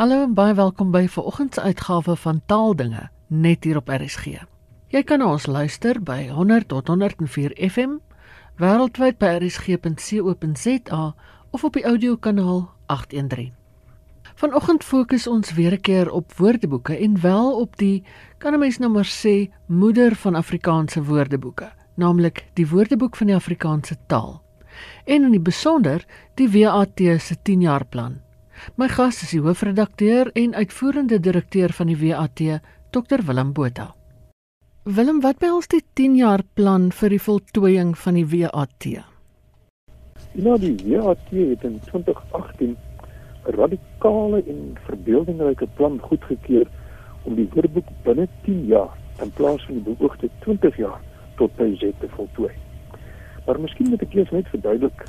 Hallo baie welkom by vanoggend se uitgawe van Taaldinge net hier op RSG. Jy kan ons luister by 100 tot 104 FM wêreldwyd by rsg.co.za of op die audiokanaal 813. Vanoggend fokus ons weer 'n keer op woordeboeke en wel op die kan 'n mens nou maar sê moeder van Afrikaanse woordeboeke, naamlik die Woordeboek van die Afrikaanse taal. En in die besonder die WAT se 10 jaar plan. My gas is die hoofredakteur en uitvoerende direkteur van die WAT, Dr Willem Botha. Willem, wat behels die 10 jaar plan vir die voltooiing van die WAT? Nou die WAT het in 2018 'n radikale en verbeeldingryke plan goedgekeur om die woordeboek binne 10 jaar in plaas van die beoogde 20 jaar tot by Z te voltooi. Maar miskien moet ek eers net verduidelik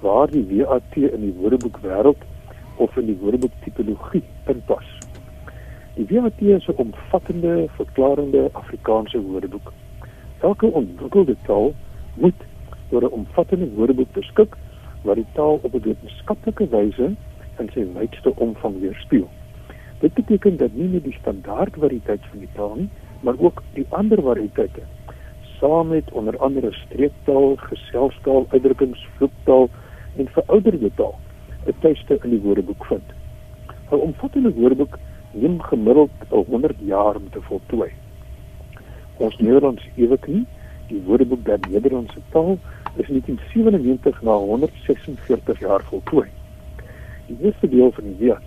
waar die WAT in die woordeboek wêreld of in die woordeboek tipologie inpas. Die WAT is 'n omvattende, verklarende Afrikaanse woordeboek. Elke ontwikkelde taal moet oor 'n omvattende woordeboek beskik wat die taal op 'n wetenskaplike wyse in sy wydste omvang weerspieël. Dit beteken dat nie net die standaard variëteit van die taal nie, maar ook die ander variëteite saam met onder andere streektaal, geselstaal, uitdrukkings, vloektaal en verouderde taal 'n tuiste in die woordeboek vind. 'n Omvattende woordeboek neem gemiddeld 100 jaar om te voltooi. Ons Nederlands ewig nie, die woordeboek der Nederlandse taal is in 1997 na 146 jaar voltooi. Die eerste deel van die WAT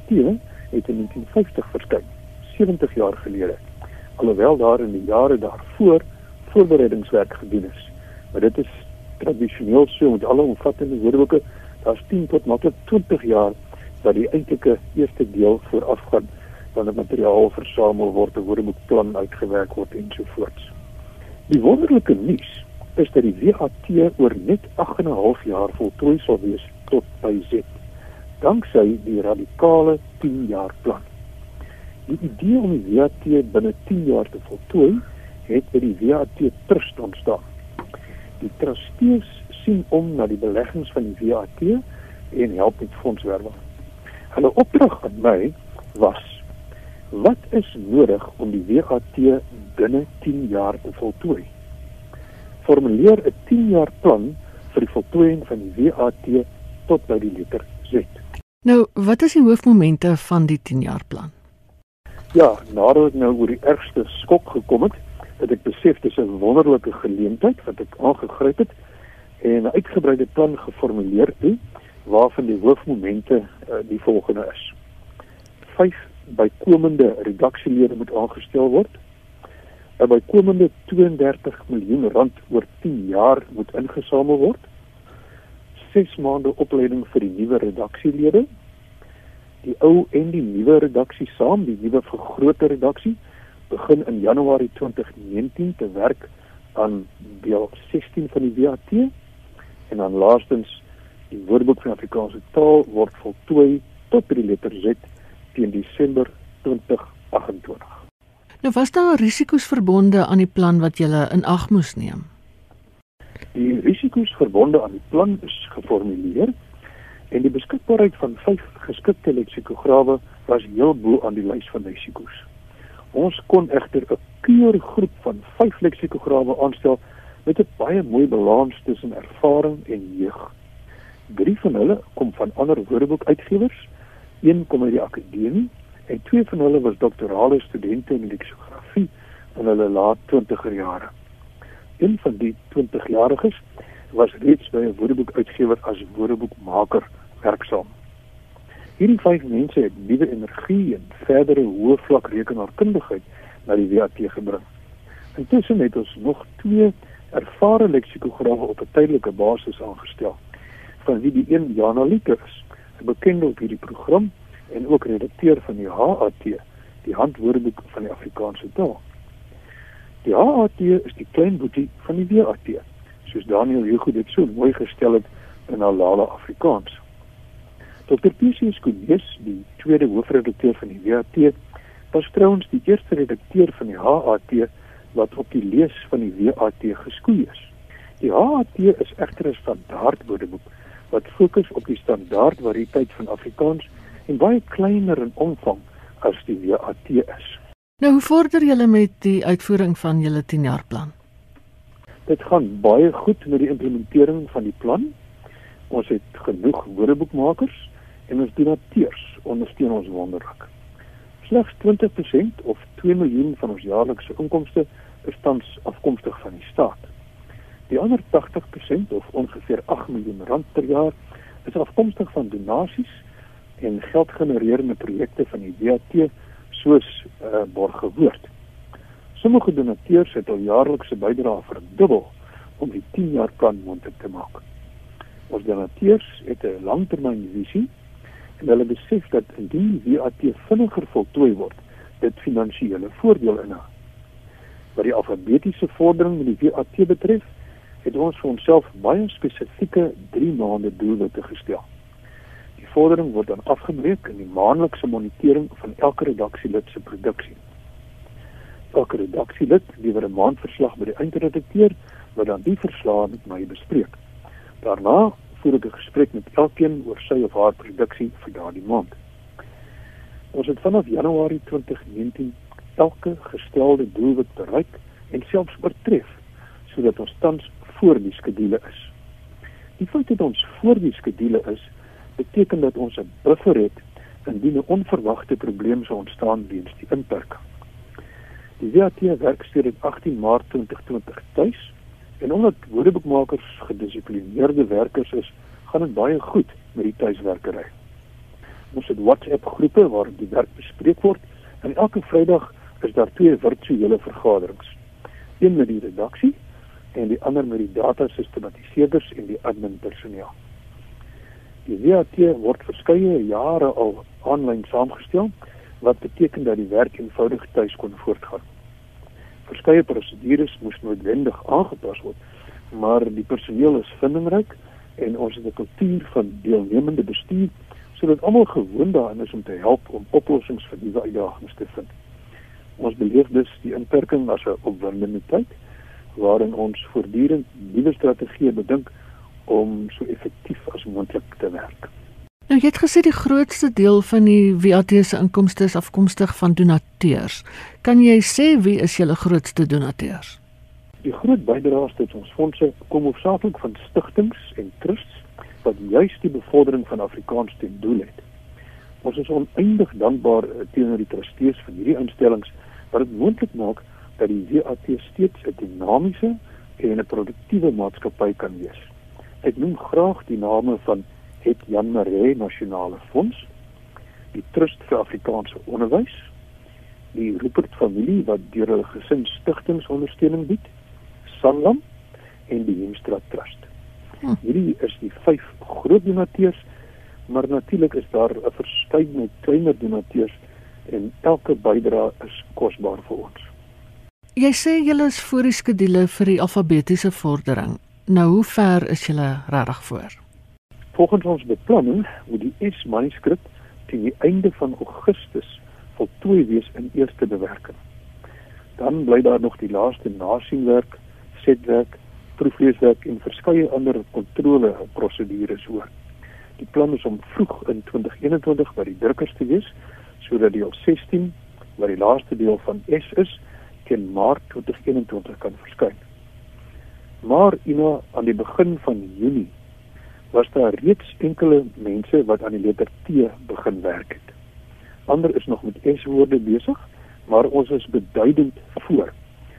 het in 1950 verskyn, 70 jaar gelede. Alhoewel daar in die jare daarvoor voorbereidingswerk gedoen is. Maar dit is tradisioneel so met alle omvattende woordeboeke, daar's 10 tot maklik 20 jaar dat die eintlike eerste deel voorafgaan wanneer materiaal versamel word, 'n woordeboekplan uitgewerk word ensovoorts. Die wonderlike nuus is dat die WAT oor net 8 en 'n half jaar voltooi sal wees tot by Z danksy die radikale 10 jaar plan. Die idee om die WAT binne 10 jaar te voltooi, het by die WAT Trust ontstaan. Die trustees sien om na die beleggings van die WAT en help met fondswerwing. Hulle opdrag aan my was wat is nodig om die WAT binne 10 jaar te voltooi? Formuleer 'n 10 jaar plan vir die voltooiing van die WAT tot by die letter Z. Nou, wat is die hoofmomente van die 10 jaar plan? Ja, nadat ek nou oor die ergste skok gekom het, het ek besef dis 'n wonderlike geleentheid wat ek aangegryp het en 'n uitgebreide plan geformuleer het waarvan die hoofmomente uh, die volgende is. 5 bykomende redaksielede moet aangestel word. 'n Bykomende 32 miljoen rand oor 10 jaar moet ingesamel word. 6 maande opleiding vir die nuwe redaksielede. Die ou en die nuwe redaksie saam, die nuwe vergrote redaksie begin in Januarie 2019 te werk aan deel 16 van die WAT en dan laastens die Woordeboek van Afrikaanse taal word voltooi tot by die letter Z teen Desember 2028. Nou was daar risiko's verbonde aan die plan wat jy in ag moes neem? Die risiko's verbonde aan die plan is geformuleer en die beskikbaarheid van 5 geskikte leksikograwe was heel bo aan die lys van risiko's. Ons kon egter 'n keur groep van 5 leksikograwe aanstel met 'n baie mooi balans tussen ervaring en jeug. Drie van hulle kom van ander woordeboekuitgewers, een kom uit die akademie en twee van hulle was doktorale studente in leksikografie in hulle laat 20er jare een van die 20-jariges was reeds by 'n woordeboekuitgewer as woordeboekmaker werksaam. Hierdie vyf mense het nuwe energie en verdere hoë vlak rekenaarkundigheid na die WAT gebring. Intussen het ons nog twee ervare leksikograwe op 'n tydelike basis aangestel, van wie die een Jana Lieker is, 'n bekende op hierdie program en ook redakteur van die HAT, die Handwoordeboek van die Afrikaanse taal. Die HAT is die klein boetie van die WAT, soos Daniel Hugo dit so mooi gestel het in Alala Afrikaans. Dr. PC Skoones, die tweede hoofredakteur van die WAT, was trouens die eerste redakteur van die HAT wat op die lees van die WAT geskoei is. Die HAT is egter 'n standaard woordeboek wat fokus op die standaard variëteit van Afrikaans en baie kleiner in omvang as die WAT is. Nou hoe vorder julle met die uitvoering van julle 10-jaarplan? Dit gaan baie goed met die implementering van die plan. Ons het genoeg woordeboekmakers en ons donateurs ondersteun ons wonderlik. Slegs 20% of 2 miljoen van ons jaarlikse inkomste is tans afkomstig van die staat. Die ander 80% of ongeveer 8 miljoen rand per jaar is afkomstig van donasies en geldgenererende projekte van die WAT soos uh, Borgewoord. Sommige donateurs het al jaarlikse bydrae verdubbel om die 10 jaar plan moontlik te maak. Ons donateurs het 'n langtermynvisie en hulle besef dat indien die WAT vinniger voltooi word, dit finansiële voordeel inhou. Wat die alfabetiese vordering met die WAT betref, het ons vir onsself baie spesifieke 3 maande doelwitte gestel. Die vordering word dan afgebreek in die maandelikse monitering van elke redaksielid se produksie. Elke redaksielid lewer 'n maandverslag by die eindredakteur wat dan die verslae met my bespreek. Daarna voer ek 'n gesprek met elkeen oor sy of haar produksie vir daardie maand. Ons het vanaf Januarie 2019 elke gestelde doelwit bereik en selfs oortref sodat ons tans voor die skedule is. Die feit dat ons voor die skedule is, beteken dat ons 'n buffer het indien 'n onverwagte probleem sou ontstaan weens die inperking. Die WAT werk sedert 18 Maart 2020 tuis En omdat woordeboekmakers gedissiplineerde werkers is, gaan dit baie goed met die tuiswerkery. Ons het WhatsApp groepe waar die werk bespreek word en elke Vrydag is daar twee virtuele vergaderings. Een met die redaksie en die ander met die data sistematiseerders en die admin personeel. Die WAT word verskeie jare al aanlyn saamgestel wat beteken dat die werk eenvoudig tuis kon voortgaan verskeie prosedures moes noodwendig aangepas word, maar die personeel is vindingryk en ons het 'n kultuur van deelnemende bestuur sodat almal gewoond daaraan is om te help om oplossings vir nuwe uitdagings te vind. Ons beleef dus die inperking as 'n opwindende tyd waarin ons voortdurend nuwe strategieë bedink om so effektief as moontlik te werk. Nou jy het gesê die grootste deel van die VAT se inkomste is afkomstig van donateurs. Kan jy sê wie is julle grootste donateurs? Die groot bydraes tot ons fondse kom hoofsaaklik van stigtings en trusts wat juis die bevordering van Afrikaans ten doel het. Ons is oneindig dankbaar eh, teenoor die trustees van hierdie instellings wat dit moontlik maak dat die VAT steeds 'n dinamiese en 'n produktiewe maatskappy kan wees. Ek noem graag die name van het Jan Maree Nasionale Fonds, die Trust vir Afrikaanse Onderwys, die Rupert familie wat deur hulle gesinsstigtings ondersteuning bied, Sanlam en die Hemstra Trust. Hm. Hierdie is die vyf groot donateurs, maar natuurlik is daar 'n verskeidenheid kleiner donateurs en elke bydrae is kosbaar vir ons. Jy sê julle is voor die skedule vir die alfabetiese vordering. Nou hoe ver is julle regtig voor? Volgens ons beplanning moet die S-manuskrip teen die einde van Augustus voltooi wees in eerste bewerking. Dan bly daar nog die laaste nasienwerk, setwerk, proefleeswerk en verskeie ander kontrole prosedures oor. Die plan is om vroeg in 2021 by die drukkers te wees sodat die op 16 wat die laaste deel van S is teen Maart 2021 kan verskyn. Maar ina aan die begin van Junie was daar reeds enkele mense wat aan die letter T begin werk het. Ander is nog met S-woorde besig, maar ons is beduidend voor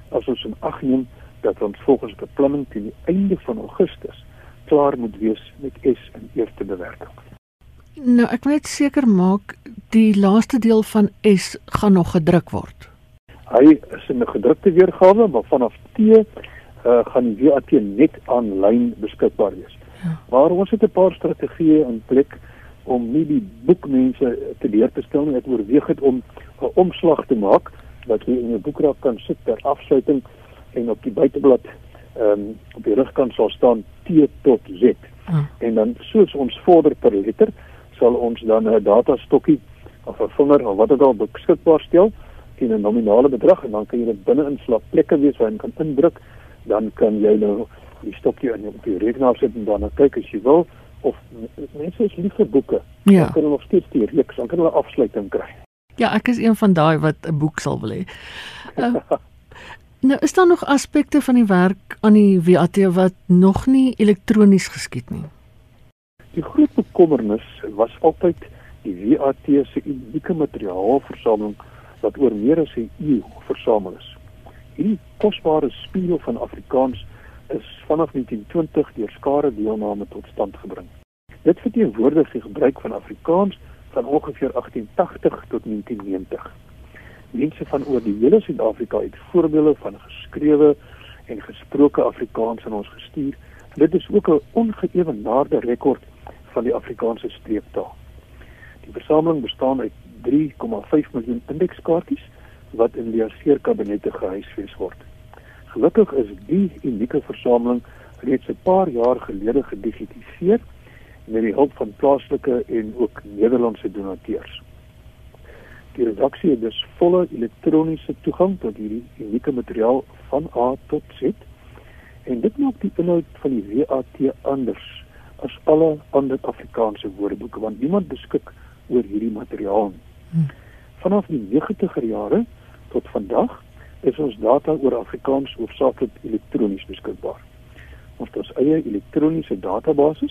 as ons in ag neem dat ons volgens beplanning teen die einde van Augustus klaar moet wees met S in eerste bewerking. Nou, ek moet seker maak die laaste deel van S gaan nog gedruk word. Hy is in 'n gedrukte weergawe, maar vanaf T uh, gaan die WAT net aanlyn beskikbaar wees. Ja. Maar ons het 'n paar strategieë in plek om nie die boekmense te leer te stel nie. Ek oorweeg dit om 'n omslag te maak dat jy in jou boekrak kan sit ter afsluiting en op die buiteblad ehm um, op die rugkant sal staan T tot Z. Ja. En dan soos ons vorder per letter sal ons dan 'n datastokkie of 'n vinger of wat ook al beskikbaar stel teen 'n nominale bedrag en dan kan jy dit binne in slapplekke wees waar jy kan indruk dan kan jy nou die stokkie in op die rekenaar sit en dan kyk as jy wil of mense is lief vir boeke. Ja. Dan kan hulle nog steeds die reeks, dan kan hulle afsluiting kry. Ja, ek is een van daai wat 'n boek sal wil hê. Uh, nou is daar nog aspekte van die werk aan die WAT wat nog nie elektronies geskied nie. Die groot bekommernis was altyd die WAT se unieke materiaalversameling wat oor meer as 'n eeu versamel is. Hierdie kosbare spieël van Afrikaans is vanaf 1920 deur skare deelname tot stand gebring. Dit verteenwoordig die gebruik van Afrikaans van ongeveer 1880 tot 1990. Mense van oor die hele Suid-Afrika het voorbeelde van geskrewe en gesproke Afrikaans aan ons gestuur. Dit is ook 'n ongeëwenaarde rekord van die Afrikaanse streeptaal. Die versameling bestaan uit 3,5 miljoen indekskaartjies wat in die aseerkabinette gehuisves word. Gelukkig is die unieke versameling reeds 'n paar jaar gelede gedigitaliseer met die hulp van plaaslike en ook Nederlandse donateurs. Die redaksie het dus volle elektroniese toegang tot hierdie unieke materiaal van A tot Z en dit maak die inhoud van die WAT anders as alle ander Afrikaanse woordeboeke want niemand beskik oor hierdie materiaal nie. Hm. Vanaf die 90er jare tot vandag is ons data oor Afrikaans hoofsaaklik elektronies beskikbaar. Ons het ons eie elektroniese database,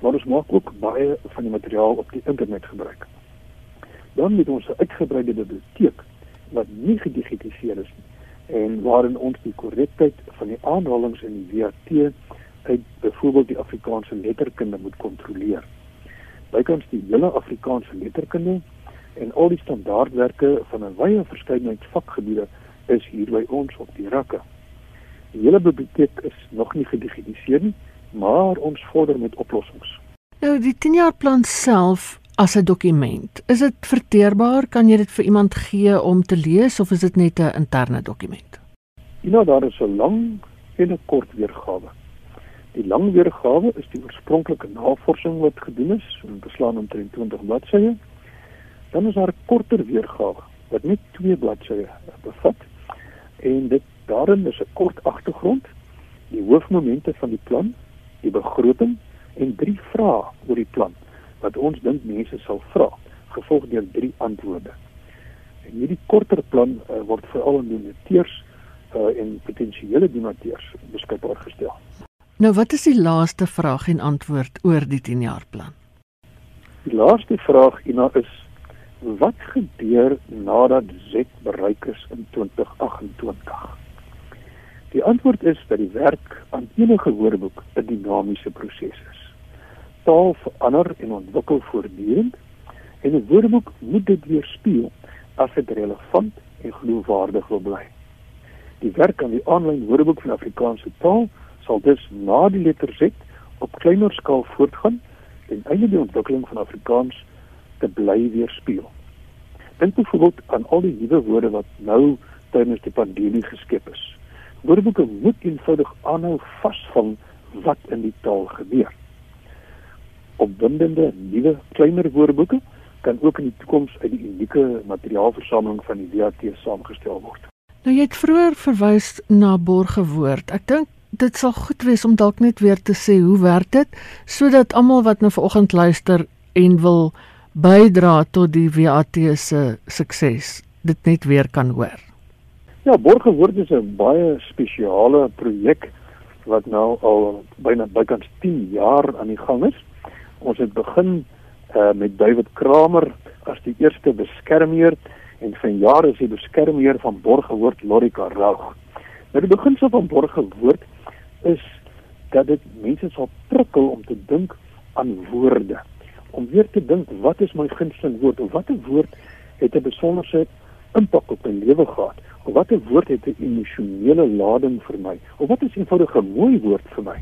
maar ons maak ook baie van die materiaal op die internet gebruik. Dan het ons 'n uitgebreide biblioteek wat nie gedigitaliseer is nie en waarin ons die korrektheid van die aanhalinge in die WAT uit byvoorbeeld die Afrikaanse letterkunde moet kontroleer. Bykans die hele Afrikaanse letterkunde en al die standaardwerke van 'n wye verskeidenheid vakgebiede is hier by ons op die rakke. Die hele biblioteek is nog nie gedigitaliseer nie, maar ons vorder met oplossings. Nou die 10-jaar plan self as 'n dokument, is dit verteerbaar? Kan jy dit vir iemand gee om te lees of is dit net 'n interne dokument? Ja, nou, daar is 'n lang en 'n kort weergawe. Die lang weergawe is die oorspronklike navorsing wat gedoen is, en beslaan omtrent 20 bladsye Dan is daar 'n korter weergawe wat net twee bladsye bevat en dit daarin is 'n kort agtergrond, die hoofmomente van die plan, die begroting en drie vrae oor die plan wat ons dink mense sal vra, gevolg deur drie antwoorde. En hierdie korter plan uh, word veral aan donateurs uh, en potensiële donateurs beskikbaar gestel. Nou wat is die laaste vraag en antwoord oor die 10 jaar plan? Die laaste vraag Ina is wat gebeur nadat Z bereik is in 2028? Die antwoord is dat die werk aan enige woordeboek 'n dinamiese proses is. Taal verander en ontwikkel voortdurend en 'n woordeboek moet dit weerspieël as dit relevant en geloofwaardig wil bly. Die werk aan die aanlyn woordeboek van Afrikaanse taal sal dus na die letter Z op kleiner skaal voortgaan en einde die ontwikkeling van Afrikaans te bly weerspieël. Dink byvoorbeeld aan al die nuwe woorde wat nou tydens die pandemie geskep is. Woordeboeke moet eenvoudig aanhou vasvang wat in die taal gebeur. Opwindende nuwe kleiner woordeboeke kan ook in die toekoms uit die unieke materiaalversameling van die WAT saamgestel word. Nou jy het vroeër verwys na borgewoord. Ek dink dit sal goed wees om dalk net weer te sê hoe werk dit sodat almal wat nou vanoggend luister en wil bydra tot die WAT se sukses dit net weer kan hoor. Ja, Borgewoord is 'n baie spesiale projek wat nou al byna bykans 10 jaar aan die gang is. Ons het begin uh, met David Kramer as die eerste beskermheer en van jare is hy beskermheer van Borgewoord Lorika Raug. Nou die beginsel van Borgewoord is dat dit mense sal prikkel om te dink aan woorde om weer te dink wat is my gunsteling woord of watter woord het 'n besonderse impak op my lewe gehad of watter woord het 'n emosionele lading vir my of wat is eenvoudig 'n mooi woord vir my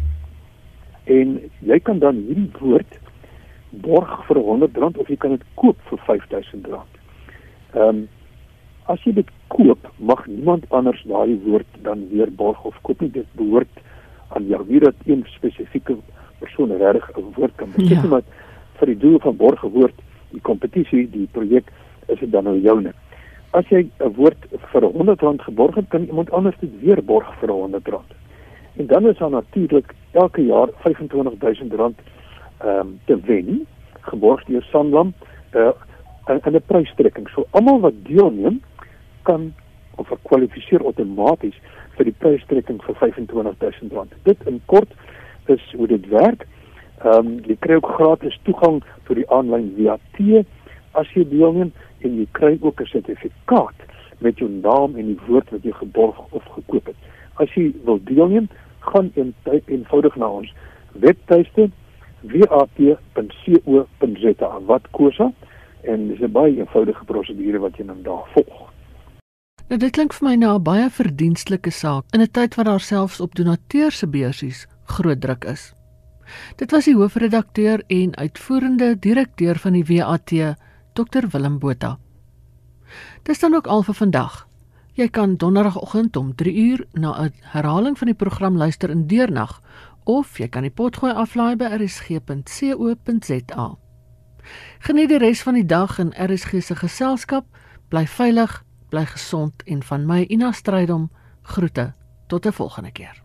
en jy kan dan hierdie woord borg vir R100 of jy kan dit koop vir R5000. Ehm um, as jy dit koop, mag niemand anders daai woord dan weer borg of koop nie. Dit behoort aan jou. Wie dat een spesifieke persoon regtig 'n woord kan beteken ja. maar vir die doel van borgewoord die kompetisie die projek is dit dan nou joune as jy 'n woord vir R100 geborg het kan iemand anders dit weer borg vir R100 en dan is daar natuurlik elke jaar R25000 ehm um, te wen, geborg deur Sanlam uh in, in 'n prystrekking. So almal wat deelneem kan of kwalifiseer outomaties vir die prystrekking vir R25000. Dit in kort is hoe dit werk. Ehm um, jy kry ook gratis toegang tot die aanlyn VAT as jy deelneem en jy kry ook 'n sertifikaat met jou naam en die woord wat jy geborg of gekoop het. As jy wil deelneem, gaan eenvoudig na ons webtuiste wat.co.za wat kosa en dis 'n baie eenvoudige prosedure wat jy nou daar volg. Nou dit klink vir my na 'n baie verdienstelike saak in 'n tyd wat daar selfs op donateurs se beursies groot druk is. Dit was die hoofredakteur en uitvoerende direkteur van die WAT, Dr Willem Botha. Dis dan ook al vir vandag. Jy kan donderdagoggend om 3uur na 'n herhaling van die program luister in deernag of jy kan die potgooi aflaai by rsg.co.za. Geniet die res van die dag in RSG se geselskap. Bly veilig, bly gesond en van my Ina Strydom groete. Tot 'n volgende keer.